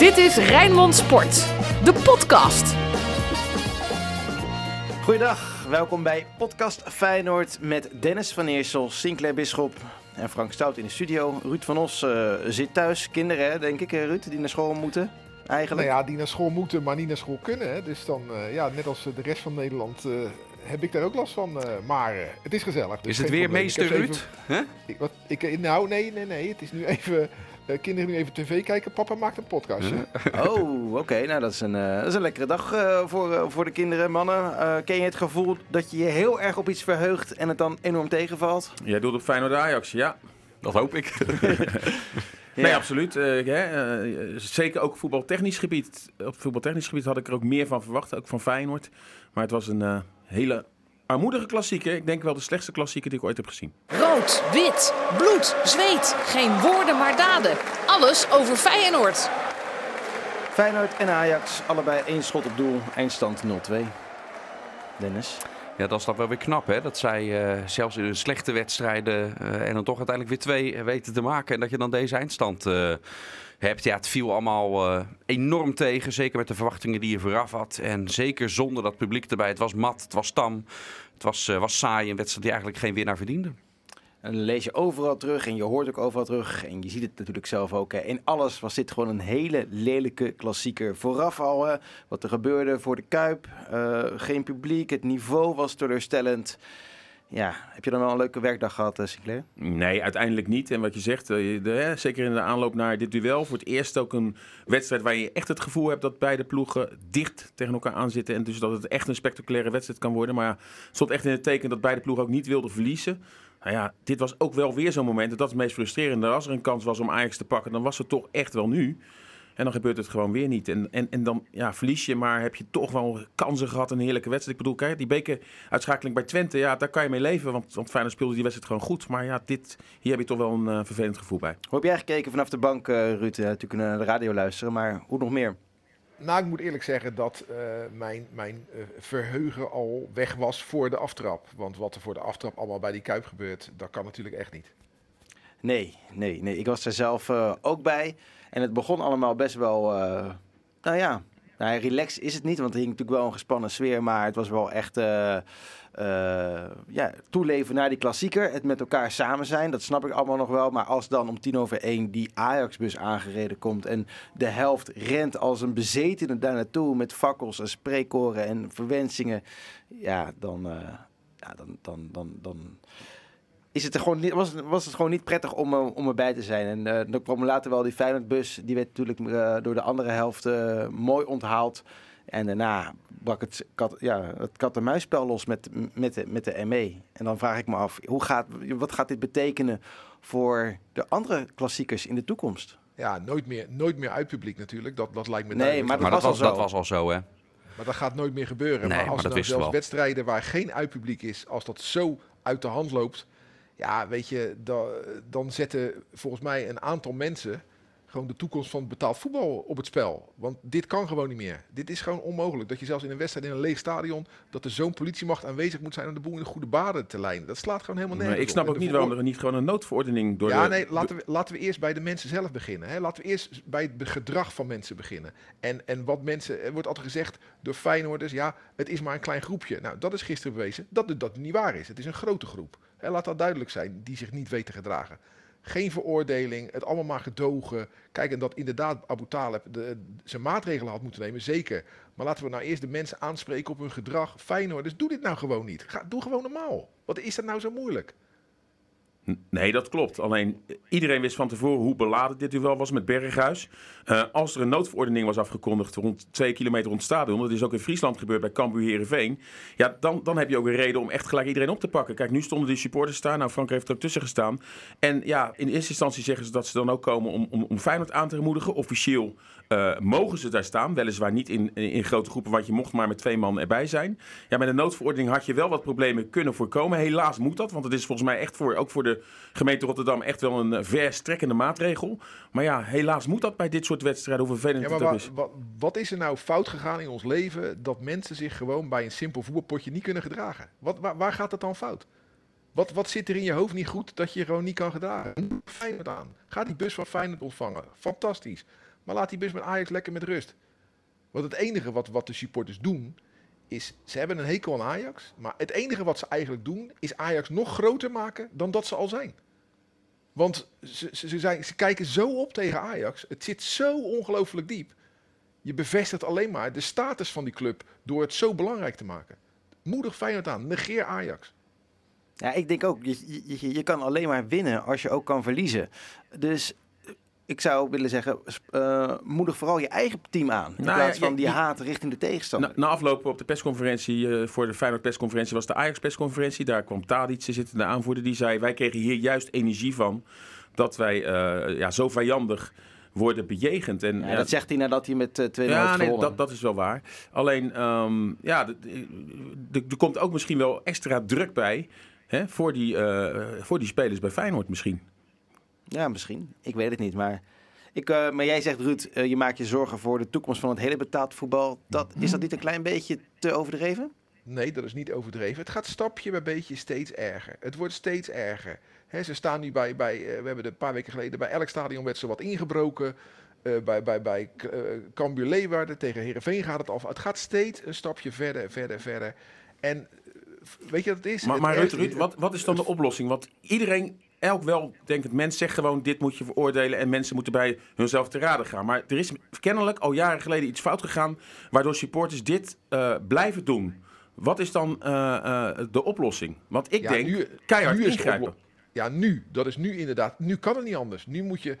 Dit is Rijnmond Sport, de podcast. Goeiedag, welkom bij podcast Feyenoord met Dennis van Eersel, Sinclair Bisschop en Frank Stout in de studio. Ruud van Os uh, zit thuis, kinderen hè, denk ik Ruud, die naar school moeten eigenlijk. Nou ja, die naar school moeten, maar niet naar school kunnen. Hè. Dus dan, uh, ja, net als de rest van Nederland uh, heb ik daar ook last van. maar het is gezellig. Dus is het weer meester Ruud? Huh? Ik, wat, ik, nou, nee, nee, nee. Het is nu even kinderen nu even tv kijken. Papa maakt een podcastje. Oh, oké. Nou, dat is, een, uh, dat is een lekkere dag uh, voor, voor de kinderen. Mannen, ken je het gevoel dat je je heel erg op iets verheugt en het dan enorm tegenvalt? Jij doet op Feyenoord Ajax, ja. Dat hoop ik. ja. Nee, absoluut. zeker ook voetbaltechnisch gebied. Op voetbaltechnisch gebied had ik er ook meer van verwacht, ook van Feyenoord. Maar het was een hele armoedige klassieker. Ik denk wel de slechtste klassieker die ik ooit heb gezien. Rood, wit, bloed, zweet. Geen woorden maar daden. Alles over Feyenoord. Feyenoord en Ajax, allebei één schot op doel. Eindstand 0-2. Dennis? Ja, dat is dan wel weer knap, hè? Dat zij uh, zelfs in hun slechte wedstrijden uh, en dan toch uiteindelijk weer twee weten te maken. En dat je dan deze eindstand hebt. Ja, het viel allemaal enorm tegen. Zeker met de verwachtingen die je vooraf had. En zeker zonder dat publiek erbij. Het was mat, het was tam. Het was, was saai. Een wedstrijd die eigenlijk geen winnaar verdiende. En dan lees je overal terug en je hoort ook overal terug. En je ziet het natuurlijk zelf ook. Hè. In alles was dit gewoon een hele lelijke klassieker. Vooraf al wat er gebeurde voor de Kuip. Uh, geen publiek, het niveau was teleurstellend. Ja, heb je dan wel een leuke werkdag gehad, uh, Sinclair? Nee, uiteindelijk niet. En wat je zegt, hè, zeker in de aanloop naar dit duel, voor het eerst ook een wedstrijd waar je echt het gevoel hebt dat beide ploegen dicht tegen elkaar aanzitten. En dus dat het echt een spectaculaire wedstrijd kan worden. Maar ja, het stond echt in het teken dat beide ploegen ook niet wilden verliezen. Nou ja, dit was ook wel weer zo'n moment. Dat is het meest frustrerende. Als er een kans was om Ajax te pakken, dan was het toch echt wel nu. En dan gebeurt het gewoon weer niet. En, en, dan ja, verlies je, maar heb je toch wel kansen gehad. Een heerlijke wedstrijd. Ik bedoel, kijk, die bekeruitschakeling bij Twente, ja, daar kan je mee leven. Want, want Feyenoord speelde die wedstrijd gewoon goed. Maar ja, dit, hier heb je toch wel een uh, vervelend gevoel bij. Hoe heb jij gekeken vanaf de bank, uh, Ruud? Natuurlijk naar de radio luisteren, maar hoe nog meer? Nou, ik moet eerlijk zeggen dat uh, mijn, mijn uh, verheugen al weg was voor de aftrap. Want wat er voor de aftrap allemaal bij die Kuip gebeurt, dat kan natuurlijk echt niet. Nee, nee, nee. Ik was er zelf uh, ook bij. En het begon allemaal best wel, nou ja, nou, relaxed is het niet, want er hing natuurlijk wel een gespannen sfeer. Maar het was wel echt ja, toeleven naar die klassieker. Het met elkaar samen zijn, dat snap ik allemaal nog wel. Maar als dan om tien over één die Ajax-bus aangereden komt... en de helft rent als een bezetene daar naartoe... met fakkels en spreekkoren en verwensingen... ja, dan... Uh, ja, dan, dan, dan, dan is het er gewoon niet, was, was het gewoon niet prettig om, om erbij te zijn. En dan kwam later wel die Feyenoord-bus. Die werd natuurlijk door de andere helft mooi onthaald. En daarna brak het kat, ja, het kat-en-muisspel los met, met, de, met de ME. En dan vraag ik me af, hoe gaat, wat gaat dit betekenen voor de andere klassiekers in de toekomst? Ja, nooit meer, nooit meer uit publiek natuurlijk. Dat, dat lijkt me Nee, maar, dat, was, was, al dat was al zo, hè? Maar dat gaat nooit meer gebeuren. Nee, maar als maar er dat dan zelfs wel. wedstrijden waar geen uitpubliek is, als dat zo uit de hand loopt, ja, weet je, dan, dan zetten volgens mij een aantal mensen gewoon de toekomst van betaald voetbal op het spel. Want dit kan gewoon niet meer. Dit is gewoon onmogelijk. Dat je zelfs in een wedstrijd in een leeg stadion... dat er zo'n politiemacht aanwezig moet zijn... om de boel in de goede baden te leiden. Dat slaat gewoon helemaal nergens Ik snap ook niet waarom er niet gewoon een noodverordening door Ja, de... nee, laten we, laten we eerst bij de mensen zelf beginnen. Hè. Laten we eerst bij het gedrag van mensen beginnen. En, en wat mensen... Er wordt altijd gezegd door Feyenoorders... ja, het is maar een klein groepje. Nou, dat is gisteren bewezen dat dat niet waar is. Het is een grote groep. Hè, laat dat duidelijk zijn, die zich niet weten gedragen. Geen veroordeling, het allemaal maar gedogen. Kijk, en dat inderdaad Abu Talib de, zijn maatregelen had moeten nemen, zeker. Maar laten we nou eerst de mensen aanspreken op hun gedrag. Feyenoord, dus doe dit nou gewoon niet. Ga, doe gewoon normaal. Wat is dat nou zo moeilijk? Nee, dat klopt. Alleen iedereen wist van tevoren hoe beladen dit duel was met Berghuis. Uh, als er een noodverordening was afgekondigd rond twee kilometer rond het stadion, dat is ook in Friesland gebeurd bij Cambuur Herenveen. Ja, dan, dan heb je ook een reden om echt gelijk iedereen op te pakken. Kijk, nu stonden die supporters daar. Nou, Frank heeft er ook tussen gestaan. En ja, in eerste instantie zeggen ze dat ze dan ook komen om, om, om Feyenoord aan te moedigen. Officieel uh, mogen ze daar staan. Weliswaar niet in, in, grote groepen, want je mocht maar met twee man erbij zijn. Ja, met een noodverordening had je wel wat problemen kunnen voorkomen. Helaas moet dat, want het is volgens mij echt voor, ook voor de gemeente Rotterdam echt wel een verstrekkende maatregel. Maar ja, helaas moet dat bij dit soort wedstrijden, hoe vervelend ja, maar het is. wa- wat is er nou fout gegaan in ons leven dat mensen zich gewoon bij een simpel voetbalpotje niet kunnen gedragen? Wat, waar, waar gaat het dan fout? Wat, wat zit er in je hoofd niet goed dat je je gewoon niet kan gedragen? Feyenoord aan. Ga die bus van Feyenoord ontvangen. Fantastisch. Maar laat die bus met Ajax lekker met rust. Want het enige wat, wat de supporters doen, is ze hebben een hekel aan Ajax. Maar het enige wat ze eigenlijk doen, is Ajax nog groter maken dan dat ze al zijn. Want ze, ze, zijn, ze kijken zo op tegen Ajax. Het zit zo ongelooflijk diep. Je bevestigt alleen maar de status van die club door het zo belangrijk te maken. Moedig Feyenoord aan, negeer Ajax. Ja, ik denk ook, je, je, je kan alleen maar winnen als je ook kan verliezen. Dus ik zou willen zeggen, eh, moedig vooral je eigen team aan. In Nou, plaats ja, van die haat richting de tegenstander. Na, na afloop op de persconferentie, eh, voor de Feyenoord persconferentie, was de Ajax persconferentie. Daar kwam Tadic, de zittende aanvoerder, die zei... wij kregen hier juist energie van dat wij eh, ja, zo vijandig worden bejegend. En, ja, dat zegt hij nadat hij met eh 2-0 ja, nee, dat, dat is wel waar. Alleen, ehm, ja, er komt ook misschien wel extra druk bij... Hè, voor, die, voor die spelers bij Feyenoord misschien. Ja, misschien. Ik weet het niet. Maar, ik, eh, maar jij zegt, Ruud, eh, je maakt je zorgen voor de toekomst van het hele betaald voetbal. Dat, is dat niet een klein beetje te overdreven? Nee, dat is niet overdreven. Het gaat stapje bij beetje steeds erger. Het wordt steeds erger. Hè, ze staan nu bij, bij eh, we hebben er een paar weken geleden bij elk stadion werd ze wat ingebroken. Eh, bij bij, bij Cambuur Leeuwarden tegen Heerenveen gaat het af. Het gaat steeds een stapje verder, verder, verder. En weet je wat het is? Maar, maar Ruud, Ruud wat, wat is dan de oplossing? Want iedereen, elk weldenkend mens zegt gewoon... dit moet je veroordelen en mensen moeten bij hunzelf te raden gaan. Maar er is kennelijk al jaren geleden iets fout gegaan... waardoor supporters dit eh, blijven doen. Wat is dan eh, eh, de oplossing? Want ik Ja, denk, nu- keihard nu is ingrijpen. Ja, nu. Dat is nu inderdaad. Nu kan het niet anders. Nu moet je.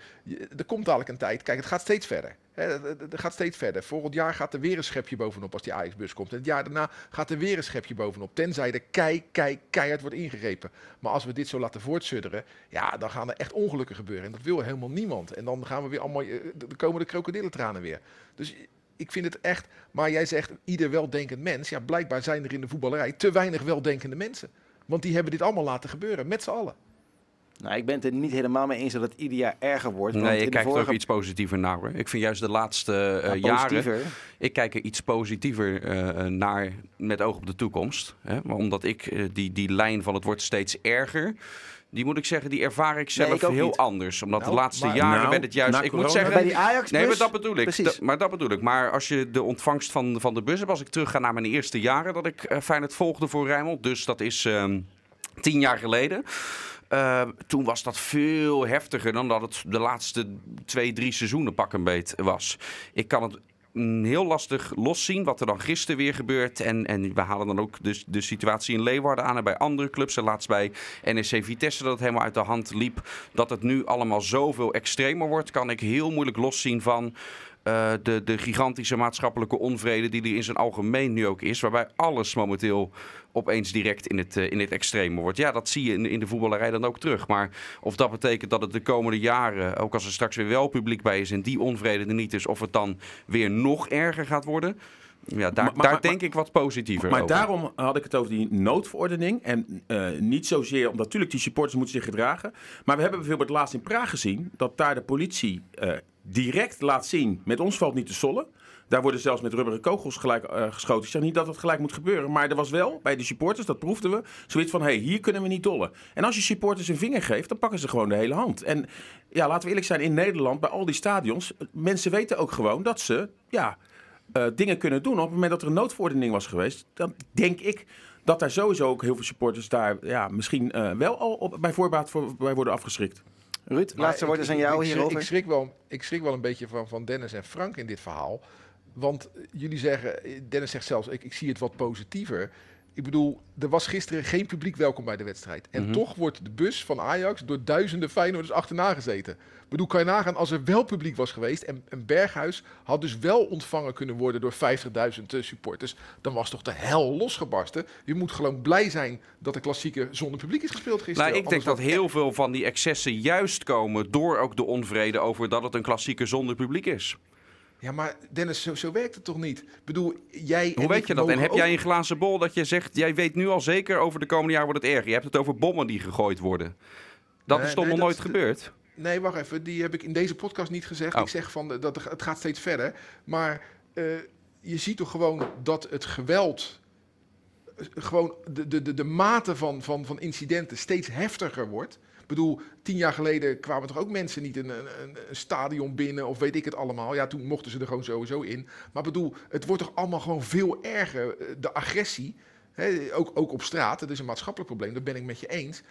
Er komt dadelijk een tijd. Kijk, het gaat steeds verder. Het gaat steeds verder. Volgend jaar gaat er weer een schepje bovenop als die Ajax-bus komt. En het jaar daarna gaat er weer een schepje bovenop. Tenzij er kei, kei, keihard wordt ingegrepen. Maar als we dit zo laten voortsudderen. Ja, dan gaan er echt ongelukken gebeuren. En dat wil helemaal niemand. En dan gaan we weer allemaal. eh, Dan komen de krokodillentranen weer. Dus ik vind het echt. Maar jij zegt ieder weldenkend mens. Ja, blijkbaar zijn er in de voetballerij te weinig weldenkende mensen. Want die hebben dit allemaal laten gebeuren, met z'n allen. Nou, ik ben het er niet helemaal mee eens dat het ieder jaar erger wordt. want Nee, in ik kijk er vorige ook iets positiever naar. Hoor. Ik vind juist de laatste eh, Ja, jaren... positiever. Ik kijk er iets positiever eh, naar met oog op de toekomst. Hè? Maar omdat ik eh, die, die lijn van het wordt steeds erger... Die moet ik zeggen, die ervaar ik zelf ik heel niet. anders. Omdat Nou, de laatste maar- jaren Nou, werd het juist... Ik moet zeggen, bij die Ajax Nee, maar dat bedoel ik. Maar dat bedoel ik. Maar als je de ontvangst van, van de bus hebt, als ik terug ga naar mijn eerste jaren dat ik eh Feyenoord volgde voor Rijnmond, dus dat is ehm, tien jaar geleden. Eh, toen was dat veel heftiger dan dat het de laatste twee, drie seizoenen pak een beet was. Ik kan het mm, heel lastig loszien wat er dan gisteren weer gebeurt. En, en we halen dan ook de, de situatie in Leeuwarden aan en bij andere clubs. En laatst bij NEC Vitesse dat het helemaal uit de hand liep. Dat het nu allemaal zoveel extremer wordt, kan ik heel moeilijk loszien van... eh, de, de gigantische maatschappelijke onvrede die er in zijn algemeen nu ook is. Waarbij alles momenteel opeens direct in het, eh, in het extreme wordt. Ja, dat zie je in, in de voetballerij dan ook terug. Maar of dat betekent dat het de komende jaren, ook als er straks weer wel publiek bij is en die onvrede er niet is, of het dan weer nog erger gaat worden. Ja, daar, Maar- daar maar- denk ik wat positiever Maar over. daarom had ik het over die noodverordening. En eh, niet zozeer, omdat natuurlijk die supporters moeten zich gedragen. Maar we hebben bijvoorbeeld laatst in Praag gezien dat daar de politie direct laat zien: met ons valt niet te sollen. Daar worden zelfs met rubberen kogels gelijk eh, geschoten. Ik zeg niet dat dat gelijk moet gebeuren. Maar er was wel bij de supporters, dat proefden we, zoiets van: hé, hey, hier kunnen we niet dollen. En als je supporters een vinger geeft, dan pakken ze gewoon de hele hand. En ja, laten we eerlijk zijn, in Nederland, bij al die stadions, mensen weten ook gewoon dat ze, ja, eh, dingen kunnen doen. Op het moment dat er een noodverordening was geweest, dan denk ik dat daar sowieso ook heel veel supporters daar ja, misschien eh, wel al bij voorbaat voor, bij worden afgeschrikt. Ruud, Maar laatste woord is aan jou ik, hierover. Ik schrik, wel, ik schrik wel een beetje van, van Dennis en Frank in dit verhaal. Want jullie zeggen, Dennis zegt zelfs, ik, ik zie het wat positiever. Ik bedoel, er was gisteren geen publiek welkom bij de wedstrijd. En Mhm. toch wordt de bus van Ajax door duizenden Feyenoorders achterna gezeten. Ik bedoel, kan je nagaan als er wel publiek was geweest... en een Berghuis had dus wel ontvangen kunnen worden door 50.000 supporters... dan was toch de hel losgebarsten. Je moet gewoon blij zijn dat de klassieker zonder publiek is gespeeld gisteren. Nou, ik denk dat heel veel van die excessen juist komen door ook de onvrede over dat het een klassieker zonder publiek is. Ja, maar Dennis, zo, zo werkt het toch niet? Ik bedoel, jij. Hoe weet je dat? En heb jij een glazen bol dat je zegt, jij weet nu al zeker over de komende jaar wordt het erger. Je hebt het over bommen die gegooid worden. Dat Nee, is toch nee, nog nooit gebeurd? Nee, wacht even. Die heb ik in deze podcast niet gezegd. Oh. Ik zeg van dat het gaat steeds verder. Maar eh, je ziet toch gewoon dat het geweld. eh, Gewoon de, de, de, de mate van, van, van incidenten steeds heftiger wordt. Ik bedoel, tien jaar geleden kwamen toch ook mensen niet een, een, een- stadion binnen of weet ik het allemaal. Ja, toen mochten ze er gewoon sowieso in. Maar bedoel, het wordt toch allemaal gewoon veel erger. eh, De agressie, hè, ook, ook op straat, dat is een maatschappelijk probleem, dat ben ik met je eens.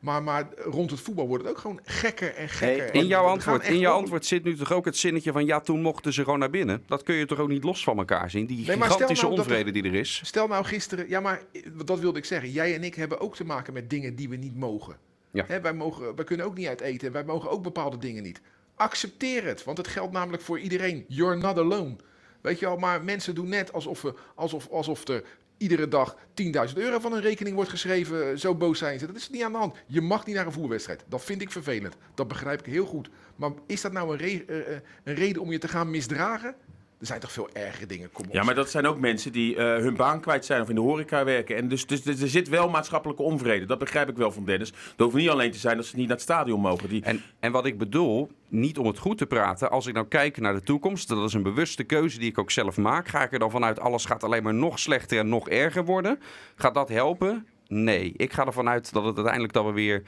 Maar, maar rond het voetbal wordt het ook gewoon gekker en gekker. In jouw antwoord, in jouw antwoord zit nu toch ook het zinnetje van ja, toen mochten ze gewoon naar binnen. Dat kun je toch ook niet los van elkaar zien, die Nee, gigantische nou er- onvrede die er is. Stel nou gisteren, ja, maar eh, dat wilde ik zeggen. Jij en ik hebben ook te maken met dingen die we niet mogen. Ja. Wij, mogen wij kunnen ook niet uit eten. Wij mogen ook bepaalde dingen niet. Accepteer het, want het geldt namelijk voor iedereen. You're not alone. Weet je wel, maar mensen doen net alsof, we, alsof, alsof er iedere dag 10.000 euro van een rekening wordt geschreven. Zo boos zijn ze. Dat is niet aan de hand. Je mag niet naar een voerwedstrijd. Dat vind ik vervelend. Dat begrijp ik heel goed. Maar is dat nou een, eh, eh, een reden om je te gaan misdragen? Er zijn toch veel ergere dingen. Kom op. Ja, maar dat zijn ook mensen die eh, hun baan kwijt zijn of in de horeca werken. En dus, dus, dus er zit wel maatschappelijke onvrede. Dat begrijp ik wel van Dennis. Het hoeft niet alleen te zijn dat ze niet naar het stadion mogen. Die, En, en wat ik bedoel, niet om het goed te praten, als ik nou kijk naar de toekomst, dat is een bewuste keuze die ik ook zelf maak. Ga ik er dan vanuit, alles gaat alleen maar nog slechter en nog erger worden? Gaat dat helpen? Nee. Ik ga ervan uit dat het uiteindelijk dat we weer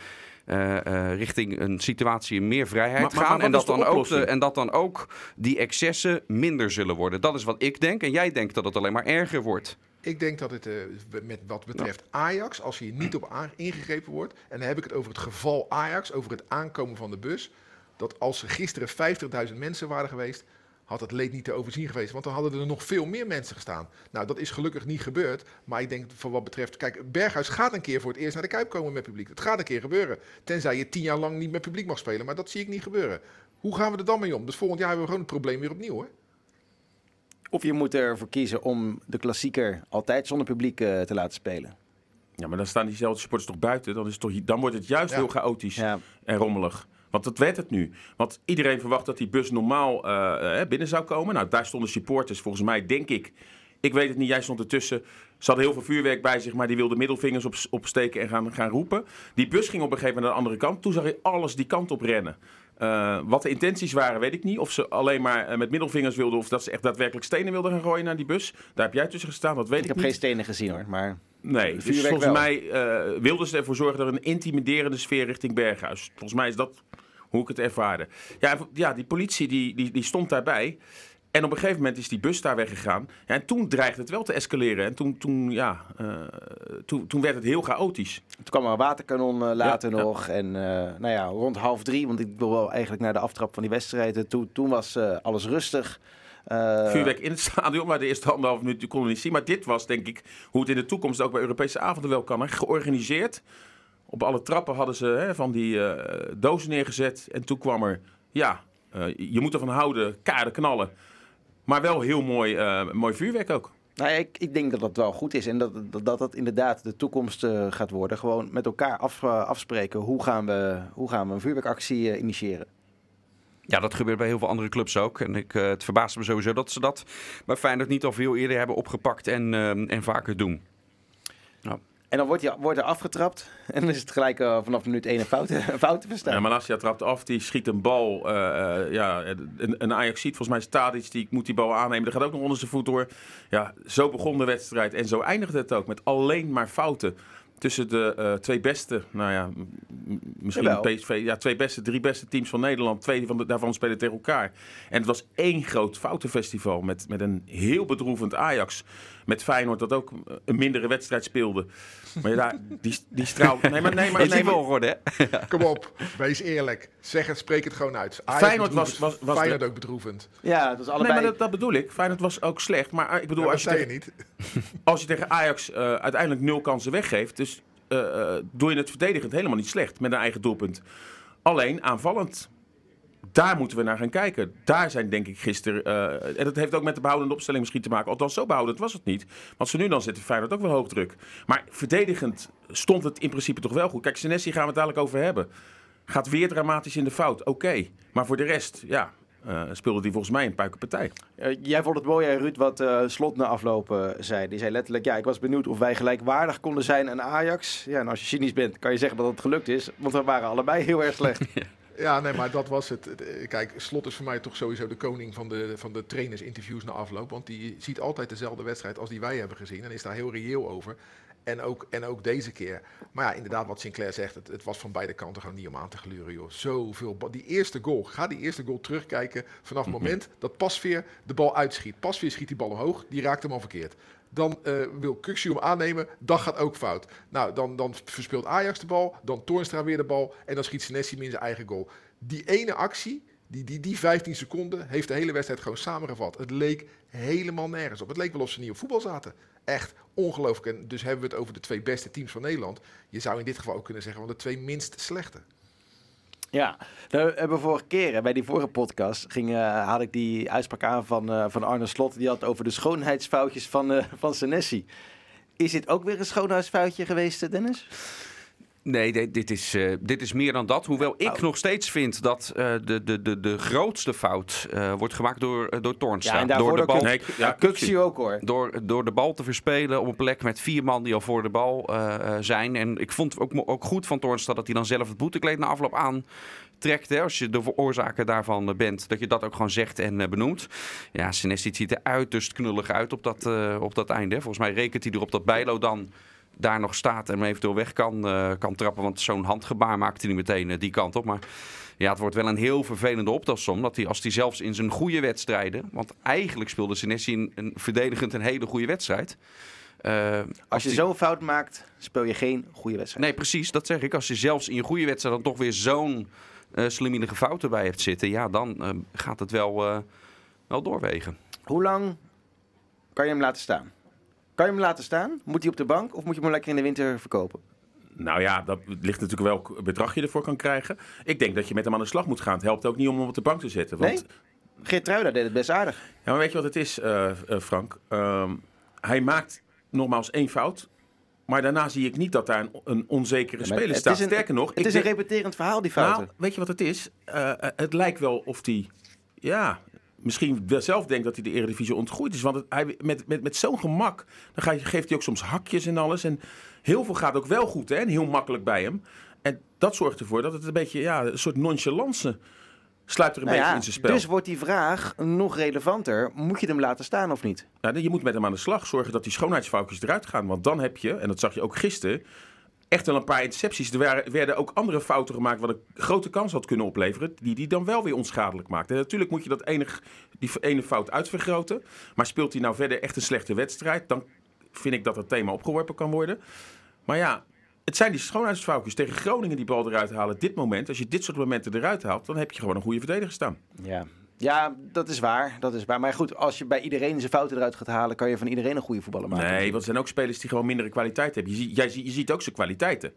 richting een situatie meer vrijheid Maar- maar- gaan. maar en, wat dat is de dan ook de, oplossing? en dat dan ook die excessen minder zullen worden. Dat is wat ik denk. En jij denkt dat het alleen maar erger wordt. Ik denk dat het eh, met wat betreft Ajax, als hier niet op ingegrepen wordt, en dan heb ik het over het geval Ajax, over het aankomen van de bus, dat als er gisteren 50.000 mensen waren geweest, had het leed niet te overzien geweest, want dan hadden er nog veel meer mensen gestaan. Nou, dat is gelukkig niet gebeurd, maar ik denk voor wat betreft, kijk, Berghuis gaat een keer voor het eerst naar de Kuip komen met publiek. Het gaat een keer gebeuren, tenzij je tien jaar lang niet met publiek mag spelen, maar dat zie ik niet gebeuren. Hoe gaan we er dan mee om? Dus volgend jaar hebben we gewoon het probleem weer opnieuw, hoor. Of je moet ervoor kiezen om de klassieker altijd zonder publiek eh, te laten spelen. ja, maar dan staan diezelfde supporters toch buiten. Dan, is het toch, dan wordt het juist Ja. heel chaotisch Ja, en rommelig. Want dat werd het nu. Want iedereen verwacht dat die bus normaal eh, eh, binnen zou komen. Nou, daar stonden supporters, volgens mij, denk ik. Ik weet het niet, jij stond ertussen. Ze hadden heel veel vuurwerk bij zich, maar die wilden middelvingers op, opsteken en gaan, gaan roepen. Die bus ging op een gegeven moment naar de andere kant. Toen zag je alles die kant op rennen. Eh, wat de intenties waren, weet ik niet. Of ze alleen maar met middelvingers wilden, of dat ze echt daadwerkelijk stenen wilden gaan gooien naar die bus. Daar heb jij tussen gestaan, dat weet ik, ik heb niet. geen stenen gezien hoor, maar Nee, dus volgens wel. mij eh, wilden ze ervoor zorgen dat er een intimiderende sfeer richting Berghuis. Volgens mij is dat hoe ik het ervaarde. Ja, ja die politie die, die, die stond daarbij. En op een gegeven moment is die bus daar weggegaan. Ja, en toen dreigde het wel te escaleren. En toen, toen, ja, eh, toen, toen werd het heel chaotisch. toen kwam er een waterkanon eh, later Ja, ja. nog. En nou ja, rond half drie, want ik wil wel eigenlijk naar de aftrap van die wedstrijd. Toen, toen was alles rustig. Eh, Vuurwerk in het stadion, maar de eerste anderhalf minuut konden we niet zien. Maar dit was denk ik hoe het in de toekomst ook bij Europese avonden wel kan. Hè. Georganiseerd. Op alle trappen hadden ze hè, van die eh, dozen neergezet. En toen kwam er, ja, eh, je moet ervan houden, kaarden knallen. Maar wel heel mooi, mooi vuurwerk ook. Nou ik, ik denk dat dat wel goed is en dat dat, dat, dat inderdaad de toekomst gaat worden. Gewoon met elkaar af, afspreken hoe gaan, we, hoe gaan we een vuurwerkactie initiëren. Ja, dat gebeurt bij heel veel andere clubs ook. En ik, eh, het verbaast me sowieso dat ze dat bij Feyenoord niet al veel eerder hebben opgepakt en, eh, en vaker doen. En dan wordt, je, wordt er afgetrapt en dan is het gelijk eh, vanaf minuut 1 een fout, een fout te verstaan. Ja, Malasia trapt af, die schiet een bal. eh, eh, ja, een, een Ajax ziet, volgens mij is Tadic, die moet die bal aannemen. Er gaat ook nog onder zijn voet door. Ja, zo begon de wedstrijd en zo eindigde het ook. Met alleen maar fouten tussen de eh, twee beste, nou ja, misschien Jawel. PSV, ja, twee beste, drie beste teams van Nederland. Twee van de, daarvan spelen tegen elkaar. En het was één groot foutenfestival met, met een heel bedroevend Ajax. Met Feyenoord dat ook een mindere wedstrijd speelde. Maar ja, die, die straalt... Nee, maar, nee, maar, Is nee, maar- wel geworden, hè? Kom op, wees eerlijk. Zeg het, spreek het gewoon uit. Ajax Feyenoord was- was- was Feyenoord ook bedroevend. Ja, dat is Nee, allebei. maar dat, dat bedoel ik. Feyenoord was ook slecht. Maar eh, ik bedoel, Ja, als, je tegen, niet. als je tegen Ajax eh, uiteindelijk nul kansen weggeeft... dus eh, doe je het verdedigend helemaal niet slecht met een eigen doelpunt. Alleen aanvallend. Daar moeten we naar gaan kijken. Daar zijn denk ik gisteren... eh, en dat heeft ook met de behoudende opstelling misschien te maken. Althans, zo behoudend was het niet. Want ze nu dan zitten Feyenoord ook wel hoog druk. Maar verdedigend stond het in principe toch wel goed. Kijk, Senesi gaan we het dadelijk over hebben. Gaat weer dramatisch in de fout. Oké. Maar voor de rest, ja... eh, speelde die volgens mij een puikenpartij. Eh, jij vond het mooi, hè, Ruud, wat eh, Slot na afloop eh, zei. Die zei letterlijk, ja, ik was benieuwd of wij gelijkwaardig konden zijn aan Ajax. Ja, en als je cynisch bent, kan je zeggen dat het gelukt is. Want we waren allebei heel erg slecht. Ja, nee, maar dat was het. Kijk, Slot is voor mij toch sowieso de koning van de, van de trainersinterviews na afloop. Want die ziet altijd dezelfde wedstrijd als die wij hebben gezien. En is daar heel reëel over. En ook, en ook deze keer. Maar ja, inderdaad, wat Sinclair zegt, het, het was van beide kanten gewoon niet om aan te gluren, joh. Zoveel. Die eerste goal, ga die eerste goal terugkijken vanaf het moment dat Pasveer de bal uitschiet. Pasveer schiet die bal omhoog, die raakt hem al verkeerd. Dan eh, wil Kuxu hem aannemen, dat gaat ook fout. Nou, dan, dan verspeelt Ajax de bal, dan Toornstra weer de bal en dan schiet Senesi in zijn eigen goal. Die ene actie, die, die, die 15 seconden, heeft de hele wedstrijd gewoon samengevat. Het leek helemaal nergens op. Het leek wel of ze niet op voetbal zaten. Echt ongelooflijk. En dus hebben we het over de twee beste teams van Nederland. Je zou in dit geval ook kunnen zeggen van de twee minst slechte. Ja, nou, hebben vorige keer hè, bij die vorige podcast ging, eh, had ik die uitspraak aan van, eh, van Arne Slot. Die had over de schoonheidsfoutjes van, eh van Senesi. Is dit ook weer een schoonheidsfoutje geweest, eh, Dennis? Nee, dit, dit is, eh, dit is meer dan dat. Hoewel ik Oh. nog steeds vind dat eh, de, de, de, de grootste fout eh, wordt gemaakt door, door Toornstra. Ja, en daarvoor door, de ook bal, Nee, ja, Kuxu ook hoor. door, door de bal te verspelen op een plek met vier man die al voor de bal eh, eh, zijn. En ik vond ook, ook goed van Toornstra dat hij dan zelf het boetekleed na afloop aantrekt. Hè, als je de veroorzaker daarvan bent, dat je dat ook gewoon zegt en benoemt. Ja, Senesi ziet er uiterst knullig uit op dat, eh, op dat einde. Volgens mij rekent hij erop dat Bijlo dan daar nog staat en hem eventueel weg kan, eh, kan trappen. Want zo'n handgebaar maakt hij niet meteen eh, die kant op. Maar ja, het wordt wel een heel vervelende optelsom. Dat hij, als hij zelfs in zijn goede wedstrijden... Want eigenlijk speelde Senesi een, een verdedigend een hele goede wedstrijd. Eh, Als je die- zo'n fout maakt, speel je geen goede wedstrijd. Nee, precies, dat zeg ik. Als je zelfs in je goede wedstrijd dan toch weer zo'n eh slimmige fout erbij hebt zitten... Ja, dan gaat het wel, wel doorwegen. Hoe lang kan je hem laten staan? Kan je hem laten staan? Moet hij op de bank of moet je hem lekker in de winter verkopen? Nou ja, dat ligt natuurlijk welk bedrag je ervoor kan krijgen. Ik denk dat je met hem aan de slag moet gaan. Het helpt ook niet om hem op de bank te zetten. Want, Nee? Geert Truida deed het best aardig. Ja, maar weet je wat het is, eh, eh, Frank? Ehm, hij maakt nogmaals één fout. Maar daarna zie ik niet dat daar een, een onzekere speler staat. een- Sterker nog, Het ik is denk- een repeterend verhaal, die fouten. Nou, weet je wat het is? Eh, het lijkt wel of hij, ja, misschien wel zelf denkt dat hij de Eredivisie ontgroeid is. Want het, hij, met, met, met zo'n gemak, dan ga je, geeft hij ook soms hakjes en alles. En heel veel gaat ook wel goed hè, en heel makkelijk bij hem. En dat zorgt ervoor dat het een beetje, ja, een soort nonchalance sluit er een Nou beetje ja, in zijn spel. dus wordt die vraag nog relevanter. Moet je hem laten staan of niet? Nou, je moet met hem aan de slag zorgen dat die schoonheidsfoutjes eruit gaan. Want dan heb je, en dat zag je ook gisteren, echt wel een paar intercepties. Er werden ook andere fouten gemaakt wat een grote kans had kunnen opleveren. Die die dan wel weer onschadelijk maakt. En natuurlijk moet je dat enig, die ene fout uitvergroten. Maar speelt hij nou verder echt een slechte wedstrijd, dan vind ik dat het thema opgeworpen kan worden. Maar ja, het zijn die schoonheidsfoutjes tegen Groningen die bal eruit halen. Dit moment, als je dit soort momenten eruit haalt, dan heb je gewoon een goede verdediger staan. Ja. Ja, dat is waar. Dat is waar. Maar goed, als je bij iedereen zijn fouten eruit gaat halen, kan je van iedereen een goede voetballer maken. Nee, want er zijn ook spelers die gewoon mindere kwaliteit hebben. Je, ziet- jij, je ziet ook zijn kwaliteiten.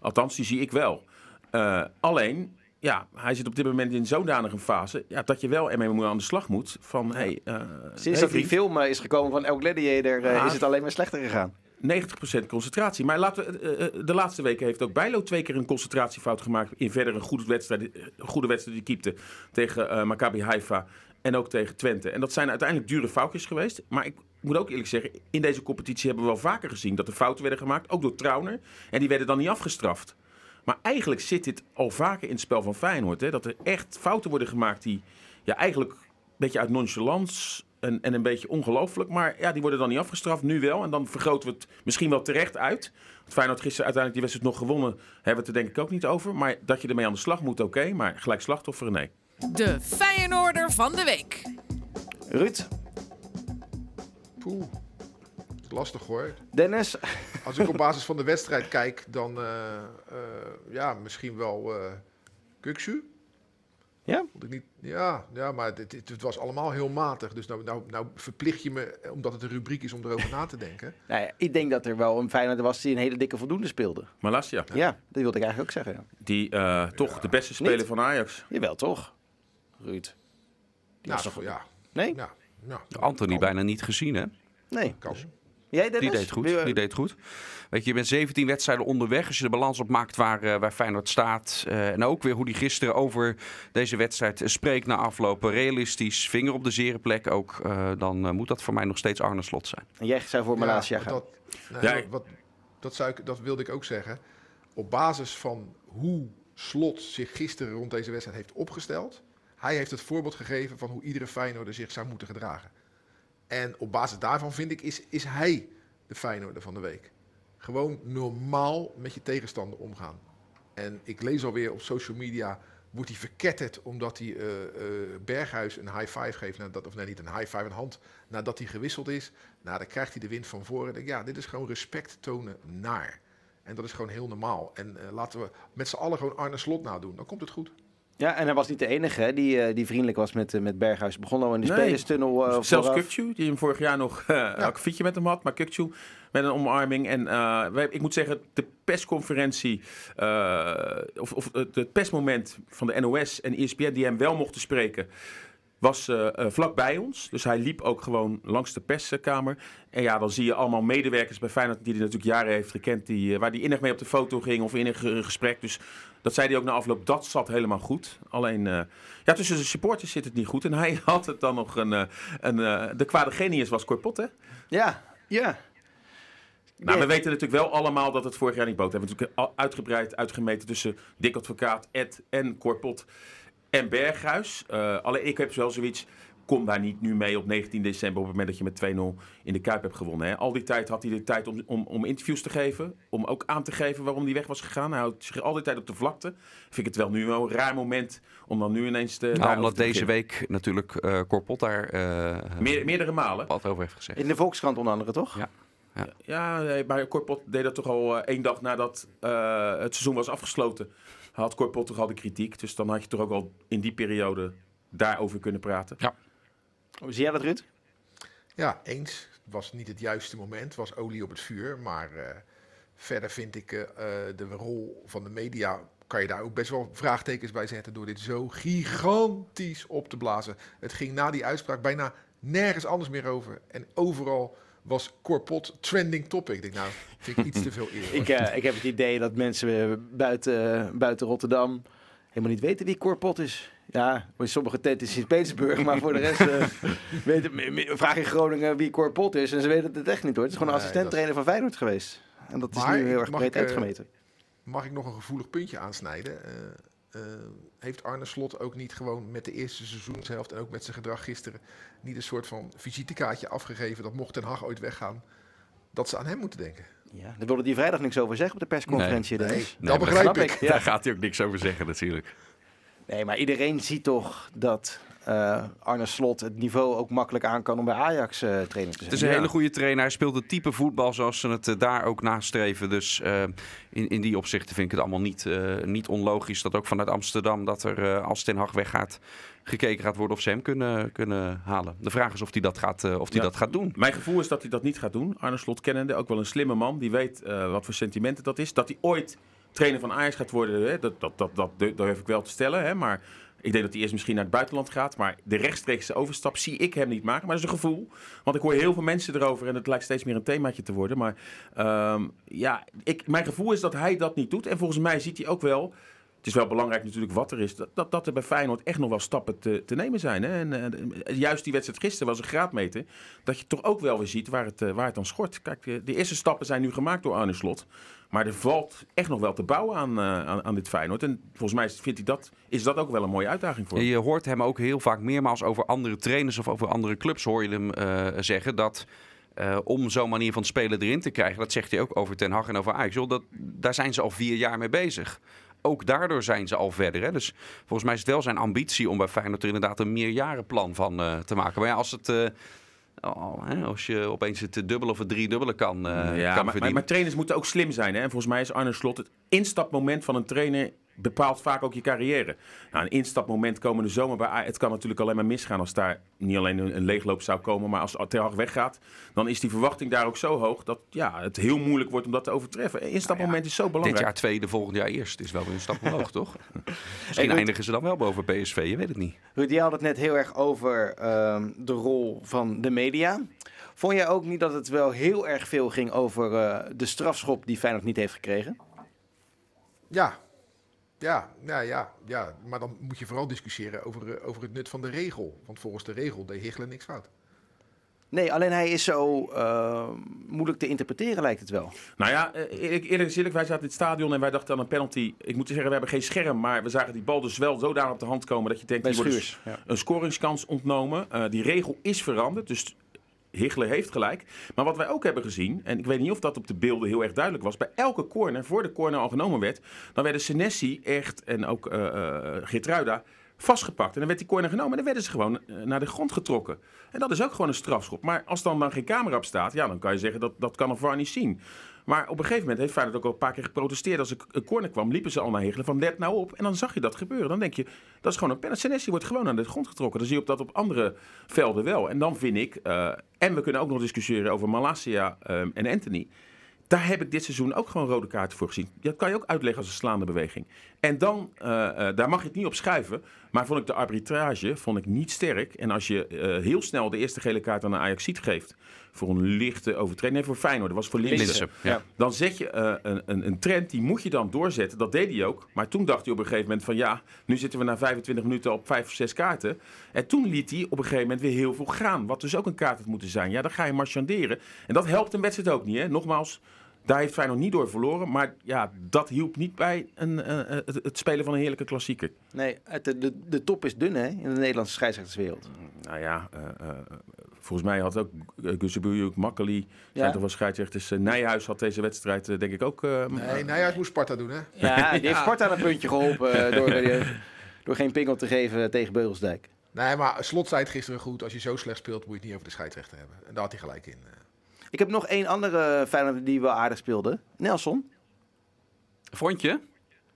Althans, die zie ik wel. Eh, alleen, ja, hij zit op dit moment in zodanige fase ja, dat je wel ermee aan de slag moet. Van, hey, Sinds hey, dat die film is gekomen van El Gladiator, eh, is het alleen maar slechter gegaan. 90% concentratie. Maar laten we, eh, eh, de laatste weken heeft ook Bijlo twee keer een concentratiefout gemaakt. In verder een goede wedstrijd, een goede wedstrijd die keepte tegen eh, Maccabi Haifa en ook tegen Twente. En dat zijn uiteindelijk dure foutjes geweest. Maar ik moet ook eerlijk zeggen, in deze competitie hebben we wel vaker gezien dat er fouten werden gemaakt. Ook door Trauner. En die werden dan niet afgestraft. Maar eigenlijk zit dit al vaker in het spel van Feyenoord. Hè? Dat er echt fouten worden gemaakt die ja, eigenlijk een beetje uit nonchalance en, en een beetje ongelooflijk. Maar ja, die worden dan niet afgestraft, nu wel. En dan vergroten we het misschien wel terecht uit. Want Feyenoord gisteren uiteindelijk die wedstrijd nog gewonnen. Hebben we het er denk ik ook niet over. Maar dat je ermee aan de slag moet, oké. maar gelijk slachtoffer, nee. De Feyenoorder van de week. Ruud, Poeh, lastig hoor. Dennis, Als ik op basis van de wedstrijd kijk, dan eh, eh, ja, misschien wel eh Kuksu. Ja? Vond ik niet, ja, ja, maar het, het, het was allemaal heel matig. Dus nou, nou, nou verplicht je me, eh, omdat het een rubriek is, om erover na te denken. nou ja, ik denk dat er wel een Feyenoord was die een hele dikke voldoende speelde. Malasia, Ja, dat wilde ik eigenlijk ook zeggen. Ja. die eh, toch de beste speler Niet? van Ajax. Jawel, toch? Ruud. Die Nou, was toch- ja, Nee? ja, ja. Anthony Kan. bijna niet gezien, hè? Nee. Kan. Jij, Dennis? Die deed goed. Die deed goed. Weet je, je bent 17 wedstrijden onderweg. Als je de balans opmaakt waar, eh, waar Feyenoord staat. eh, en ook weer hoe die gisteren over deze wedstrijd spreekt na aflopen. Realistisch, vinger op de zere plek ook. eh, dan eh, moet dat voor mij nog steeds Arne Slot zijn. En jij zou voor Malasia Ja, gaan. Dat, Ja, wat, dat, zou ik, dat wilde ik ook zeggen. Op basis van hoe Slot zich gisteren rond deze wedstrijd heeft opgesteld. Hij heeft het voorbeeld gegeven van hoe iedere Feyenoorder zich zou moeten gedragen. En op basis daarvan vind ik, is, is hij de Feyenoorder van de week. Gewoon normaal met je tegenstander omgaan. En ik lees alweer op social media, wordt hij verketterd omdat hij eh, Berghuis een high five geeft, nadat, of nee, niet een high five, een hand, nadat hij gewisseld is. Nou, dan krijgt hij de wind van voren. Denk, ja, dit is gewoon respect tonen naar. En dat is gewoon heel normaal. En eh, laten we met z'n allen gewoon Arne Slot nadoen. Dan komt het goed. Ja, en hij was niet de enige hè, die, eh, die vriendelijk was met, eh, met Berghuis. Begon al in de Nee. spelerstunnel. eh, Zelfs. Kukcu, die hem vorig jaar nog een akkefietje met hem had. Maar Kukcu met een omarming. En wij- ik moet zeggen, de persconferentie, of, of het persmoment van de NOS en ESPN die hem wel mochten spreken, was eh, vlak bij ons. Dus hij liep ook gewoon langs de perskamer. En ja, dan zie je allemaal medewerkers bij Feyenoord die hij natuurlijk jaren heeft gekend, die, waar hij innig mee op de foto ging of in een ge- gesprek. Dus dat zei hij ook na afloop, dat zat helemaal goed. Alleen, eh, ja, tussen de supporters zit het niet goed. En hij had het dan nog een, eh, een eh, de kwade genius was Corpot, hè? Ja, ja. Nou, we weten natuurlijk wel allemaal dat het vorig jaar niet boot. We hebben natuurlijk uitgebreid uitgemeten tussen Dick Advocaat, Ed en Corpot en Berghuis. Alleen ik heb wel zoiets, kom daar niet nu mee op 19 december op het moment dat je met 2-0 in de Kuip hebt gewonnen. Hè. Al die tijd had hij de tijd om, om, om interviews te geven, om ook aan te geven waarom hij weg was gegaan. Hij houdt zich al die tijd op de vlakte. Vind ik het wel nu wel een raar moment om dan nu ineens te... Nou, omdat te deze beginnen. week natuurlijk eh Corpot daar eh, Meer, meerdere malen. wat over heeft gezegd. In de Volkskrant onder andere, toch? Ja. Ja, nee, maar Corpot deed dat toch al eh, één dag nadat eh, het seizoen was afgesloten. Had Corpot toch al de kritiek. Dus dan had je toch ook al in die periode daarover kunnen praten. Hoe zie jij dat, Ruud? Ja, eens. Het was niet het juiste moment. Het was olie op het vuur. Maar eh, verder vind ik eh, eh, de rol van de media... kan je daar ook best wel vraagtekens bij zetten... door dit zo gigantisch op te blazen. Het ging na die uitspraak bijna nergens anders meer over. En overal was Corpot trending topic. Ik denk, nou, vind ik iets te veel eer. Ik, ik heb het idee dat mensen buiten, buiten Rotterdam helemaal niet weten wie Corpot is. Ja, voor sommige tenten in Sint-Petersburg, maar voor de rest eh, me- me- vraag in Groningen wie Corpot is en ze weten het echt niet hoor. Het is gewoon een Nee, assistent-trainer van Feyenoord geweest. En dat is nu heel erg breed ik, eh, uitgemeten. Mag ik nog een gevoelig puntje aansnijden? Eh, eh, heeft Arne Slot ook niet gewoon met de eerste seizoenshelft en ook met zijn gedrag gisteren niet een soort van visitekaartje afgegeven dat mocht Ten Hag ooit weggaan, dat ze aan hem moeten denken? Ja, daar wilde hij vrijdag niks over zeggen op de persconferentie. Nee, dat begrijp ik. ik. Ja. Daar gaat hij ook niks over zeggen natuurlijk. Nee, maar iedereen ziet toch dat eh, Arne Slot het niveau ook makkelijk aan kan om bij Ajax eh trainer te zijn. Het is een hele goede trainer. Hij speelt het type voetbal zoals ze het eh, daar ook nastreven. Dus eh, in, in die opzichten vind ik het allemaal niet, eh, niet onlogisch dat ook vanuit Amsterdam, dat er eh, als Ten Hag weggaat, gekeken gaat worden of ze hem kunnen, kunnen halen. De vraag is of hij dat gaat, eh, of hij Ja. dat gaat doen. Mijn gevoel is dat hij dat niet gaat doen. Arne Slot kennende, ook wel een slimme man. Die weet eh, wat voor sentimenten dat is. Dat hij ooit trainer van Ajax gaat worden, hè, dat, dat, dat, dat, durf ik wel te stellen. Hè, maar ik denk dat hij eerst misschien naar het buitenland gaat. Maar de rechtstreekse overstap zie ik hem niet maken. Maar dat is een gevoel. Want ik hoor heel veel mensen erover en het lijkt steeds meer een themaatje te worden. Maar ehm, ja, ik, mijn gevoel is dat hij dat niet doet. En volgens mij ziet hij ook wel... Het is wel belangrijk natuurlijk wat er is. Dat, dat, er bij Feyenoord echt nog wel stappen te, te nemen zijn. Hè? En, eh, juist die wedstrijd gisteren was een graadmeter. Dat je toch ook wel weer ziet waar het, eh, waar het dan schort. Kijk, eh, de eerste stappen zijn nu gemaakt door Arne Slot. Maar er valt echt nog wel te bouwen aan, eh, aan, aan dit Feyenoord. En volgens mij vindt hij dat, is dat ook wel een mooie uitdaging voor hem. Je hoort hem ook heel vaak meermaals over andere trainers of over andere clubs hoor je hem eh, zeggen dat eh, om zo'n manier van spelen erin te krijgen, dat zegt hij ook over Ten Hag en over Ajax, dat, daar zijn ze al vier jaar mee bezig. Ook daardoor zijn ze al verder. Hè? Dus volgens mij is het wel zijn ambitie om bij Feyenoord er inderdaad een meerjarenplan van te maken. Maar ja, als, het, oh, hè, als je opeens het dubbele of het driedubbele kan, eh ja, kan maar, maar, maar trainers moeten ook slim zijn. Hè? En volgens mij is Arne Slot het instapmoment van een trainer bepaalt vaak ook je carrière. Nou, een instapmoment komende zomer bij Ajax, het kan natuurlijk alleen maar misgaan als daar niet alleen een, een leegloop zou komen, maar als Ten Hag weggaat, dan is die verwachting daar ook zo hoog dat ja, het heel moeilijk wordt om dat te overtreffen. Een instapmoment is zo Dit belangrijk. jaar tweede, volgend jaar eerst. Is wel weer een stap omhoog, toch? Misschien eindigen ze dan wel boven PSV, je weet het niet. Ruud, jij had het net heel erg over ehm, de rol van de media. Vond jij ook niet dat het wel heel erg veel ging over eh, de strafschop die Feyenoord niet heeft gekregen? Ja, ja, ja, ja, ja. Maar dan moet je vooral discussiëren over, eh, over het nut van de regel. Want volgens de regel deed Hichelen niks fout. Nee, alleen hij is zo eh, moeilijk te interpreteren, lijkt het wel. Nou ja, eh, eerlijk, eerlijk is eerlijk, wij zaten in het stadion en wij dachten aan een penalty. Ik moet zeggen, we hebben geen scherm, maar we zagen die bal dus wel zodanig op de hand komen dat je denkt, Bij die wordt Schuurs. Ja. een scoringskans ontnomen. Eh, die regel is veranderd, dus Hichler heeft gelijk. Maar wat wij ook hebben gezien, en ik weet niet of dat op de beelden heel erg duidelijk was, bij elke corner, voor de corner al genomen werd, dan werden Senesi echt, en ook eh eh, Geertruida, vastgepakt. En dan werd die corner genomen en dan werden ze gewoon eh, naar de grond getrokken. En dat is ook gewoon een strafschop. Maar als dan, dan geen camera op staat, ja, dan kan je zeggen dat dat kan een VAR niet zien. Maar op een gegeven moment heeft Feyenoord ook al een paar keer geprotesteerd. Als een corner kwam, liepen ze al naar Hegelen van let nou op. En dan zag je dat gebeuren. Dan denk je, dat is gewoon een penalty. Senesi wordt gewoon aan de grond getrokken. Dan zie je op dat op andere velden wel. En dan vind ik, eh, en we kunnen ook nog discussiëren over Malasia ehm, en Anthony. Daar heb ik dit seizoen ook gewoon rode kaarten voor gezien. Dat kan je ook uitleggen als een slaande beweging. En dan, eh, eh, daar mag je het niet op schuiven. Maar vond ik de arbitrage vond ik niet sterk. En als je eh, heel snel de eerste gele kaart aan een Ajaxiet geeft... voor een lichte overtreding... Nee, voor Feyenoord. Dat was voor ja. Dan zet je eh, een, een, een trend, die moet je dan doorzetten. Dat deed hij ook. Maar toen dacht hij op een gegeven moment van... ja, nu zitten we na 25 minuten op 5 of 6 kaarten. En toen liet hij op een gegeven moment weer heel veel gaan. Wat dus ook een kaart had moeten zijn. Ja, dan ga je marchanderen. En dat helpt een wedstrijd ook niet. Hè? Nogmaals, daar heeft Feyenoord niet door verloren. Maar ja, dat hielp niet bij een, eh, eh, het, het spelen van een heerlijke klassieker. Nee, het, de, de, top is dun hè, in de Nederlandse scheidsrechterswereld. Nou ja, eh, eh, volgens mij had ook Guzebujuk, Makkeli... Ja. zijn toch wel scheidsrechters. Nijhuis had deze wedstrijd denk ik ook... eh, Nee, Nijhuis moest Sparta doen, hè? Ja, die heeft Sparta een puntje geholpen eh, door, door geen pingel te geven tegen Beugelsdijk. Nee, maar Slot zei het gisteren goed. Als je zo slecht speelt, moet je het niet over de scheidsrechter hebben. En daar had hij gelijk in. Ik heb nog één andere Feyenoord die wel aardig speelde. Nelson. Vond je?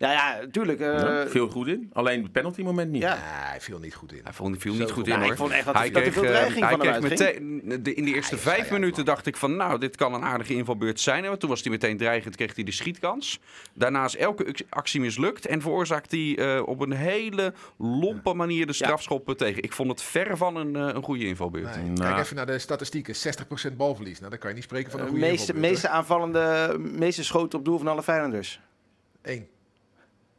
Ja, ja, tuurlijk. eh, ja, veel goed in. Alleen het penalty moment niet. Ja. Hij viel niet goed in. Hij vond, viel Zo niet goed goed. in hoor. ik vond echt dat, hij dat er veel eh, dreiging hij van kreeg uitging. meteen, de, in de eerste vijf minuten man. dacht ik van nou, dit kan een aardige invalbeurt zijn. En toen was hij meteen dreigend, kreeg hij de schietkans. Daarna is elke ac- actie mislukt en veroorzaakt hij eh, op een hele lompe manier de strafschoppen tegen. Ik vond het verre van een, eh, een goede invalbeurt. Nee, Nou. Kijk even naar de statistieken. 60% balverlies. Nou, dan kan je niet spreken van een De goede meeste, invalbeurt, meeste aanvallende, meeste schoten op doel van alle Feyenoorders. Eén.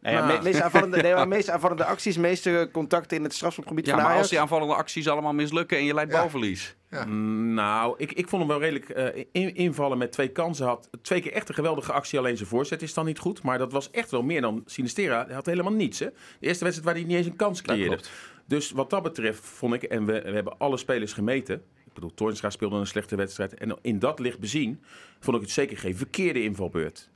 Nee, ja, Nou. me- meeste, aanvallende, nee, maar aanvallende acties, meeste contacten in het strafschopgebied Ja, van maar Ajax. als die aanvallende acties allemaal mislukken en je leidt Ja. balverlies. Ja. Mm, Nou, ik, ik vond hem wel redelijk eh, in- invallen met twee kansen. Had twee keer echt een geweldige actie. Alleen zijn voorzet is dan niet goed. Maar dat was echt wel meer dan Sinistera. Hij had helemaal niets. Hè? De eerste wedstrijd waar hij niet eens een kans Dat creëerde. klopt. Dus wat dat betreft vond ik, en we, we hebben alle spelers gemeten. Ik bedoel, Toornstra speelde een slechte wedstrijd. En in dat licht bezien vond ik het zeker geen verkeerde invalbeurt.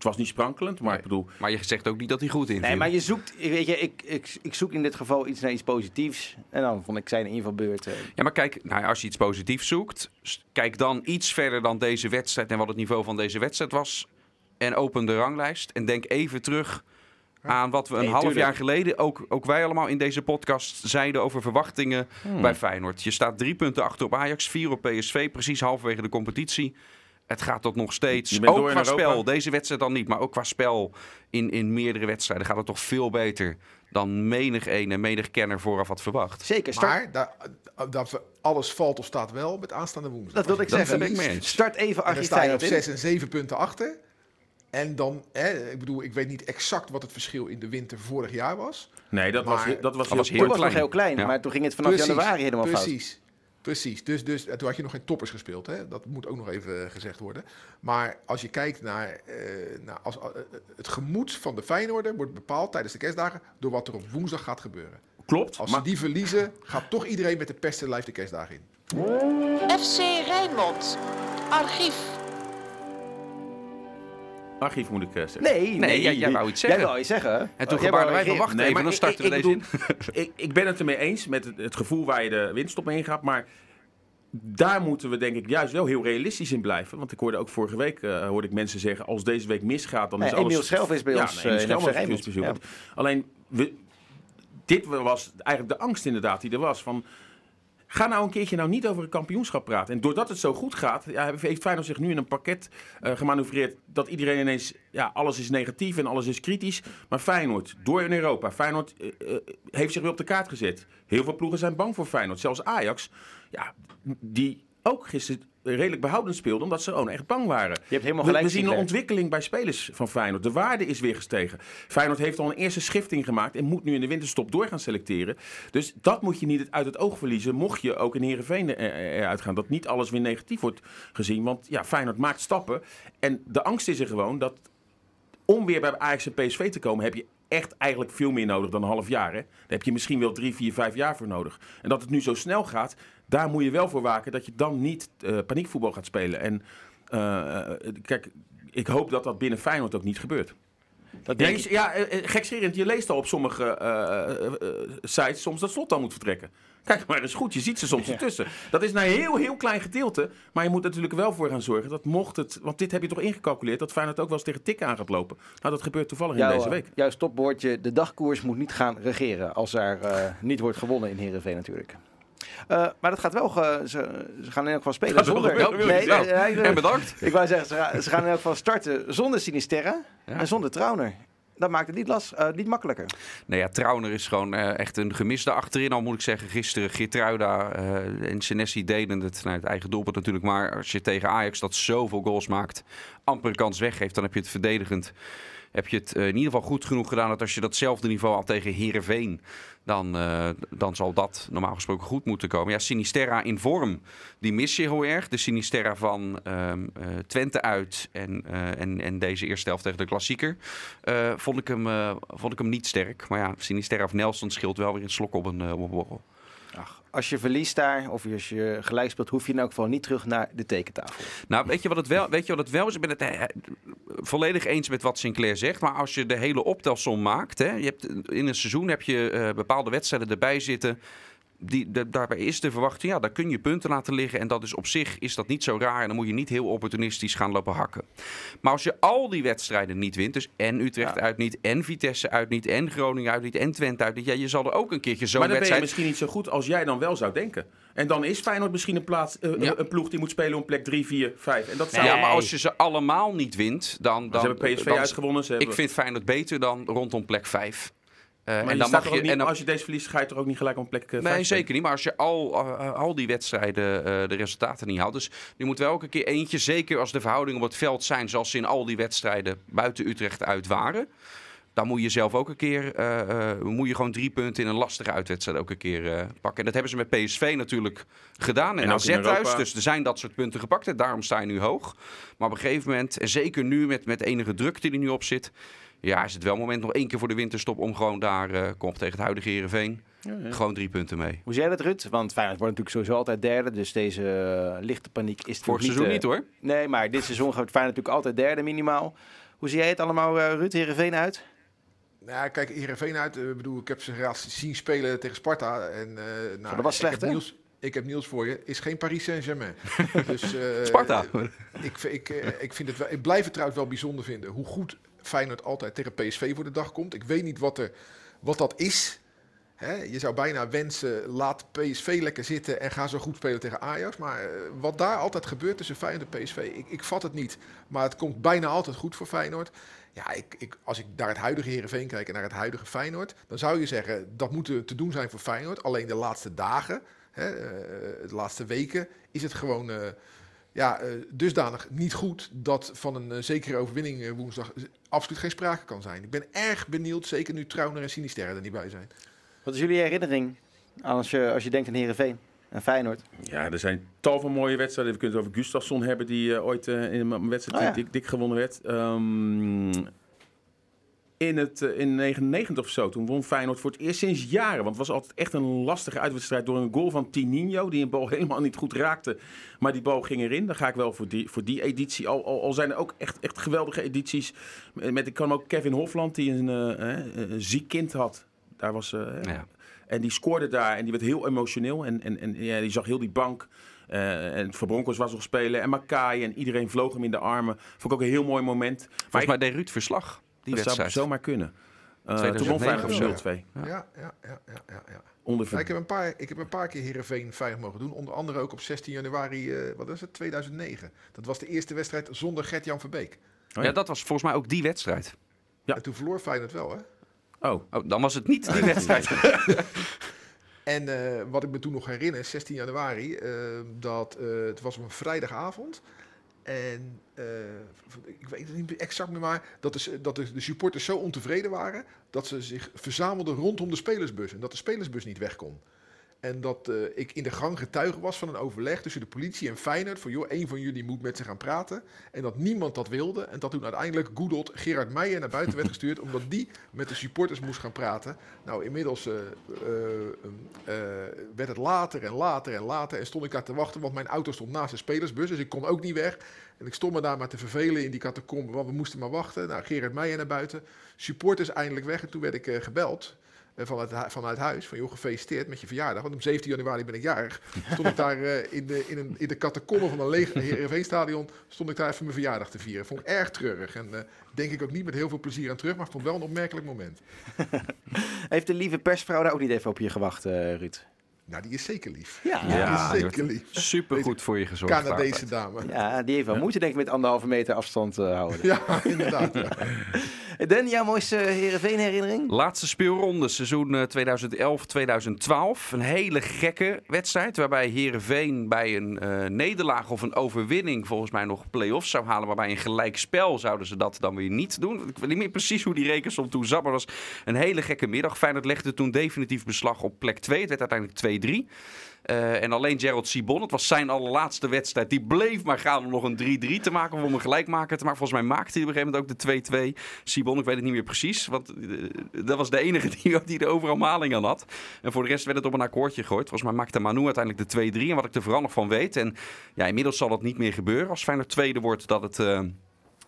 Het, was niet sprankelend, maar ik bedoel... Maar je zegt ook niet dat hij goed inviel. Nee, maar je zoekt, weet je, ik, ik, ik zoek in dit geval iets naar iets positiefs. En dan vond ik zijn invalbeurt. eh, Ja, maar kijk, nou, ja, als je iets positiefs zoekt, kijk dan iets verder dan deze wedstrijd en wat het niveau van deze wedstrijd was. En open de ranglijst en denk even terug aan wat we een Nee, half tuurlijk. jaar geleden, ook, ook wij allemaal in deze podcast, zeiden over verwachtingen Hmm. bij Feyenoord. Je staat drie punten achter op Ajax, vier op PSV, precies halverwege de competitie. Het gaat tot nog steeds, ook qua spel, deze wedstrijd dan niet, maar ook qua spel in, in meerdere wedstrijden gaat het toch veel beter dan menig een en menig kenner vooraf had verwacht. Zeker, start, Maar dat we, alles valt of staat wel met aanstaande woensdag. dat wilde ik Dat zeggen. ik. Start even dan sta je op Feyenoord in. 6 en 7 punten achter. En dan, hè, ik bedoel, ik weet niet exact wat het verschil in de winter vorig jaar was. Nee, dat, was, Maar- dat was Dat was heel Toen heel was het nog klein. heel klein, Ja. maar toen ging het vanaf januari helemaal fout. precies. Precies, dus, dus toen had je nog geen toppers gespeeld. Hè? Dat moet ook nog even eh, gezegd worden. Maar als je kijkt naar, eh, naar als, eh, het gemoed van de Feyenoorder wordt bepaald tijdens de kerstdagen door wat er op woensdag gaat gebeuren. Klopt, Als maar ze die verliezen, gaat toch iedereen met de pest live de kerstdagen in. FC Rijnmond. Archief. Archief moet ik eh, zeggen. Nee, Nee, jij- jij wou iets zeggen. Jij wou iets zeggen. En toen gebaarden wou wij van wacht Nee, even, maar dan starten ik- we ik deze bedoel, ik, ik ben het ermee eens met het, het gevoel waar je de winst op heen gaat. Maar daar moeten we denk ik juist wel heel realistisch in blijven. Want ik hoorde ook vorige week eh, hoorde ik mensen zeggen... als deze week misgaat, dan is alles... Emiel Schelf is bij Ja, ons, nee, eh. Ja. Alleen, we, dit was eigenlijk de angst inderdaad die er was. Van, Ga nou een keertje nou niet over een kampioenschap praten. En doordat het zo goed gaat, ja, heeft Feyenoord zich nu in een pakket eh, gemanoeuvreerd dat iedereen ineens, ja, alles is negatief en alles is kritisch. Maar Feyenoord, door in Europa, Feyenoord eh, eh, heeft zich weer op de kaart gezet. Heel veel ploegen zijn bang voor Feyenoord. Zelfs Ajax, ja, die ook gisteren redelijk behoudend speelden, omdat ze gewoon echt bang waren. Je hebt helemaal gelijk. we zien een ontwikkeling bij spelers van Feyenoord. De waarde is weer gestegen. Feyenoord heeft al een eerste schifting gemaakt en moet nu in de winterstop door gaan selecteren. Dus dat moet je niet uit het oog verliezen, mocht je ook in Heerenveen er- er- eruit gaan. Dat niet alles weer negatief wordt gezien, want ja, Feyenoord maakt stappen. En de angst is er gewoon dat om weer bij Ajax en PSV te komen, heb je echt eigenlijk veel meer nodig dan een half jaar. Hè? Daar heb je misschien wel drie, vier, vijf jaar voor nodig. En dat het nu zo snel gaat, daar moet je wel voor waken dat je dan niet eh, paniekvoetbal gaat spelen. En eh, eh, kijk, ik hoop dat dat binnen Feyenoord ook niet gebeurt. Dat Ja, je, ja eh, eh, gekscherend, je leest al op sommige eh, sites soms dat slot dan moet vertrekken. Kijk maar eens goed, je ziet ze soms ertussen. Dat is een heel, heel klein gedeelte. Maar je moet natuurlijk wel voor gaan zorgen dat mocht het... Want dit heb je toch ingecalculeerd, dat Feyenoord ook wel eens tegen tikken aan gaat lopen. Nou, dat gebeurt toevallig in deze week. Jouw stopwoordje, de dagkoers moet niet gaan regeren als er niet wordt gewonnen in Heerenveen natuurlijk. Eh, maar dat gaat wel, ge- ze, ze gaan in elk geval spelen zonder... nee, Nou, nee, nee, nee, en bedankt. ik wou zeggen, ze, gaan- ze gaan in elk geval starten zonder Sinisterra Ja. en zonder Trauner. Dat maakt het niet, last, eh, niet makkelijker. Nou ja, Trauner is gewoon eh, echt een gemiste achterin. Al moet ik zeggen, gisteren Geertruida eh en Senesi deden het. Nou, het eigen doelpunt natuurlijk. Maar als je tegen Ajax dat zoveel goals maakt, amper een kans weggeeft, dan heb je het verdedigend. Heb je het in ieder geval goed genoeg gedaan dat als je datzelfde niveau had tegen Herenveen, dan, eh, dan zal dat normaal gesproken goed moeten komen. Ja, Sinisterra in vorm, die mis je heel erg. De Sinisterra van ehm, eh, Twente uit en, eh, en, en deze eerste helft tegen de klassieker. Vond, ik hem, vond ik hem niet sterk. Maar ja, Sinisterra of Nelson scheelt wel weer een slok op een, op een borrel. Als je verliest daar, of als je gelijk speelt, hoef je in elk geval niet terug naar de tekentafel. Nou, weet je wat het wel, weet je wat het wel is? Ik ben het eh, volledig eens met wat Sinclair zegt. Maar als je de hele optelsom maakt. Hè, je hebt, in een seizoen heb je eh, bepaalde wedstrijden erbij zitten. Die, de- daarbij is de verwachting, ja, daar kun je punten laten liggen. En dat is op zich is dat niet zo raar. En dan moet je niet heel opportunistisch gaan lopen hakken. Maar als je al die wedstrijden niet wint, dus en Utrecht Ja. uit niet, en Vitesse uit niet, en Groningen uit niet, en Twente uit niet. Ja, je zal er ook een keertje zo'n Maar dan ben je wedstrijd... misschien niet zo goed als jij dan wel zou denken. En dan is Feyenoord misschien een, plaats, eh, Ja. een ploeg die moet spelen om plek 3, 4, 5. En dat zou... Ja, maar als je ze allemaal niet wint, dan... ze dan hebben PSV dan- uitgewonnen. Ze Ik hebben... vind Feyenoord beter dan rondom plek 5. Maar en dan mag je, ook niet, en dan, als je deze verliest, ga je toch ook niet gelijk op plek 5 nee, zeker niet. Maar als je al, eh, al die wedstrijden eh, de resultaten niet haalt. Dus je moet wel elke keer eentje, zeker als de verhoudingen op het veld zijn zoals ze in al die wedstrijden buiten Utrecht uit waren. Dan moet je zelf ook een keer, eh, eh, moet je gewoon drie punten in een lastige uitwedstrijd ook een keer eh, pakken. En dat hebben ze met PSV natuurlijk gedaan. En, En AZ thuis, dus er zijn dat soort punten gepakt. En daarom sta je nu hoog. Maar op een gegeven moment, en zeker nu met, met enige druk die er nu op zit. Ja, is het wel moment nog één keer voor de winterstop om gewoon daar, eh komt tegen het huidige Heerenveen. Gewoon drie punten mee. Hoe zie jij dat, Ruud? Want Feyenoord wordt natuurlijk sowieso altijd derde, dus deze eh, lichte paniek is Vorig seizoen eh, niet hoor. Nee, maar dit seizoen gaat Feyenoord natuurlijk altijd derde minimaal. Hoe zie jij het allemaal, eh, Ruud, Heerenveen uit? Nou, kijk, Heerenveen uit. Ik bedoel, ik heb ze laatst zien spelen tegen Sparta. En, eh nou, dat was ik slecht, heb hè? Niels, ik heb Niels voor je. Is geen Paris Saint-Germain. dus, eh, Sparta. Ik, ik, eh, ik, vind het wel, ik blijf het trouwens wel bijzonder vinden hoe goed Feyenoord altijd tegen PSV voor de dag komt. Ik weet niet wat, er, wat dat is. Hè, je zou bijna wensen, laat PSV lekker zitten en ga zo goed spelen tegen Ajax. Maar eh, wat daar altijd gebeurt tussen Feyenoord en PSV, ik, ik vat het niet. Maar het komt bijna altijd goed voor Feyenoord. Ja, ik, ik, als ik naar het huidige Heerenveen kijk en naar het huidige Feyenoord, dan zou je zeggen dat moet te doen zijn voor Feyenoord. Alleen de laatste dagen, hè, eh, de laatste weken, is het gewoon eh, ja, eh, dusdanig niet goed dat van een eh, zekere overwinning eh, woensdag absoluut geen sprake kan zijn. Ik ben erg benieuwd, zeker nu Trauner en Sinisterre er niet bij zijn. Wat is jullie herinnering als je, als je denkt aan Heerenveen en Feyenoord? Ja, er zijn tal van mooie wedstrijden. We kunnen het over Gustafsson hebben, die ooit eh, in een wedstrijd Oh ja. dik, dik gewonnen werd. Ehm, in, het, eh, in 99 of zo, toen won Feyenoord voor het eerst sinds jaren. Want het was altijd echt een lastige uitwedstrijd door een goal van Tininho, die een bal helemaal niet goed raakte. Maar die bal ging erin. Dan ga ik wel voor die, voor die editie. Al, al, al zijn er ook echt, echt geweldige edities. Met, ik kan ook Kevin Hofland, die een, eh, eh, een ziek kind had. Daar was, eh, Ja. en die scoorde daar en die werd heel emotioneel. En, en, en ja, die zag heel die bank. eh, en Verbronkers was nog spelen. En Makai en iedereen vloog hem in de armen. Vond ik ook een heel mooi moment. Maar Volgens mij deed Ruud verslag, die dat zou wedstrijd. zomaar kunnen. Uh, toen 2009 won Feyenoord of zo. 0-2. Ja, ja, ja, ja, ja. ja. Ik, heb een paar, ik heb een paar keer Heerenveen Feyenoord mogen doen. Onder andere ook op 16 januari, eh, wat is het, 2009. Dat was de eerste wedstrijd zonder Gert-Jan Verbeek. Oh ja. ja, dat was volgens mij ook die wedstrijd. Ja. En toen verloor Feyenoord wel, hè? Oh, Oh, dan was het niet die wedstrijd. En eh, wat ik me toen nog herinner, 16 januari, eh, dat eh, het was op een vrijdagavond. En eh, ik weet het niet exact meer, maar dat, de, dat de, de supporters zo ontevreden waren dat ze zich verzamelden rondom de spelersbus. En dat de spelersbus niet weg kon. En dat eh, ik in de gang getuige was van een overleg tussen de politie en Feyenoord. Van joh, één van jullie moet met ze gaan praten. En dat niemand dat wilde. En dat toen uiteindelijk Goedot Gerard Meijer naar buiten werd gestuurd. omdat die met de supporters moest gaan praten. Nou, inmiddels eh, eh, eh, werd het later en later en later. En stond ik daar te wachten, want mijn auto stond naast de spelersbus. Dus ik kon ook niet weg. En ik stond me daar maar te vervelen in die catacombe. Want we moesten maar wachten. Nou, Gerard Meijer naar buiten. Supporters eindelijk weg. En toen werd ik gebeld vanuit, hu- vanuit huis. Van joh, gefeliciteerd met je verjaardag. Want op 17 januari ben ik jarig. Stond ik daar eh, in, de, in, een, in de catacombe van een leeg Heerenveenstadion... stond ik daar even mijn verjaardag te vieren. Vond ik erg treurig. En eh, denk ik ook niet met heel veel plezier aan terug. Maar vond wel een opmerkelijk moment. Heeft de lieve persvrouw daar ook niet even op je gewacht, eh, Ruud? Nou, die is zeker lief. Ja. Die Ja, is die zeker lief. Super goed voor je gezorgd. Canadese dame. Ja, die heeft wel moeite denk ik met anderhalve meter afstand eh, houden. Ja, inderdaad. Ja. Dan, jouw mooiste Heerenveen herinnering? Laatste speelronde, seizoen eh, 2011-2012. Een hele gekke wedstrijd. Waarbij Herenveen bij een eh, nederlaag of een overwinning volgens mij nog play-offs zou halen. Waarbij een gelijk spel zouden ze dat dan weer niet doen. Ik weet niet meer precies hoe die rekensom toen zat. Maar het was een hele gekke middag. Feyenoord legde toen definitief beslag op plek 2. Het werd uiteindelijk 2-3. Eh, en alleen Gerald Sibon, het was zijn allerlaatste wedstrijd. Die bleef maar gaan om nog een 3-3 te maken. Of om een gelijkmaker te maken. Volgens mij maakte hij op een gegeven moment ook de 2-2. Sibon, ik weet het niet meer precies. Want eh, dat was de enige die, die er overal maling aan had. En voor de rest werd het op een akkoordje gegooid. Volgens mij maakte Manu uiteindelijk de 2-3. En wat ik er vooral nog van weet. En ja, inmiddels zal dat niet meer gebeuren. Als Feyenoord tweede wordt, dat het... eh,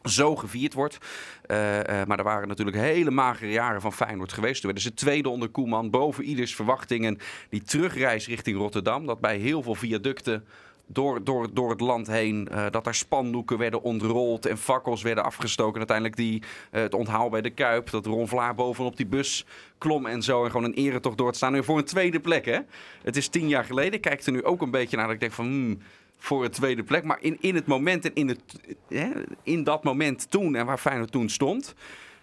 zo gevierd wordt. Eh, eh, maar er waren natuurlijk hele magere jaren van Feyenoord geweest. Toen werden ze tweede onder Koeman, boven ieders verwachtingen. Die terugreis richting Rotterdam, dat bij heel veel viaducten door, door, door het land heen, eh, dat er spandoeken werden ontrold en fakkels werden afgestoken. Uiteindelijk die, het onthaal bij de Kuip, dat Ron Vlaar bovenop die bus klom en zo. En gewoon een eretocht door te staan. Nu voor een tweede plek, hè. Het is tien jaar geleden. Ik kijk er nu ook een beetje naar dat ik denk van... hmm, voor een tweede plek. Maar in, in het moment en in, het, hè, in dat moment toen en waar Feyenoord toen stond...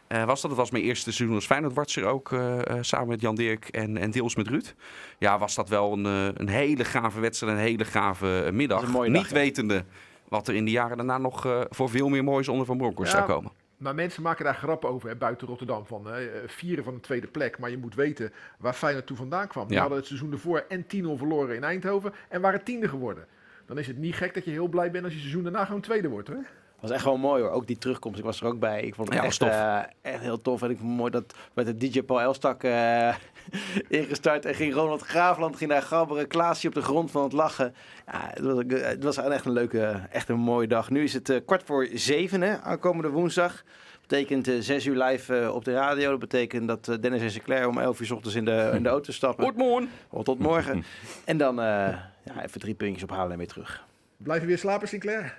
eh, was dat, het was mijn eerste seizoen als Feyenoord-watcher ook, eh, eh, samen met Jan Dirk en, en deels met Ruud. Ja, was dat wel een, eh, een hele gave wedstrijd, een hele gave middag. Niet hè? wetende wat er in de jaren daarna nog eh, voor veel meer moois onder Van Bronckhorst Ja. zou komen. Maar mensen maken daar grappen over, hè, buiten Rotterdam, van hè, eh, vieren van een tweede plek. Maar je moet weten waar Feyenoord toen vandaan kwam. Die Ja. hadden het seizoen ervoor en 10-0 verloren in Eindhoven en waren tiende geworden. Dan is het niet gek dat je heel blij bent als je seizoen daarna gewoon tweede wordt. Hè? was echt wel mooi hoor. Ook die terugkomst. Ik was er ook bij. Ik vond het Ja, echt, eh, echt heel tof. En ik vond het mooi dat met de DJ Paul Elstak eh, ingestart. En ging Ronald Graafland ging daar gabberen. Klaasje op de grond van het lachen. Ja, het was, het was echt een leuke, echt een mooie dag. Nu is het eh, kwart voor zeven hè, aankomende woensdag. betekent eh, zes uur live eh, op de radio. Dat betekent dat eh, Dennis en Sinclair om elf uur 's ochtends in de, in de auto stappen. Goedemorgen. Oh, tot morgen. En dan eh, ja, even drie puntjes ophalen en weer terug. Blijf je weer slapen, Sinclair?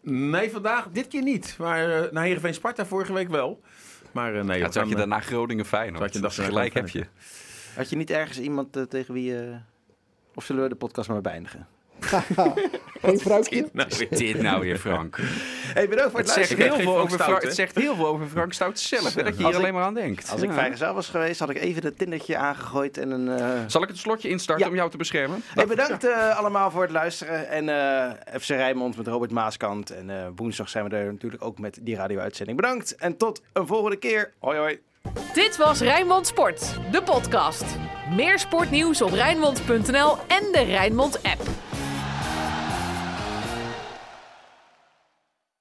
Nee, vandaag dit keer niet. Maar uh, naar Heerenveen Sparta vorige week wel. Maar uh, nee, Ja, toen had je gaan, daarna Groningen Feyenoord. Had je Dus daarna gelijk heb je. Had je niet ergens iemand eh, tegen wie je... Of zullen we de podcast maar beëindigen? Geen vrouwtje? Nou, Wat is dit nou weer, Frank? Hey, bedankt voor Het luisteren. heel veel over Frank, het zegt heel veel over Frank Stout zelf. Hè, dat je hier ik- alleen maar aan denkt. Als ik Ja. vrijgezel was geweest, had ik even het tindertje aangegooid en een... eh, Zal ik het slotje instarten Ja. om jou te beschermen? Hey, bedankt eh, allemaal voor het luisteren. En eh, FC Rijnmond met Robert Maaskant. En eh, woensdag zijn we er natuurlijk ook met die radio-uitzending. Bedankt en tot een volgende keer. Hoi hoi. Dit was Rijnmond Sport, de podcast. Meer sportnieuws op Rijnmond.nl en de Rijnmond app.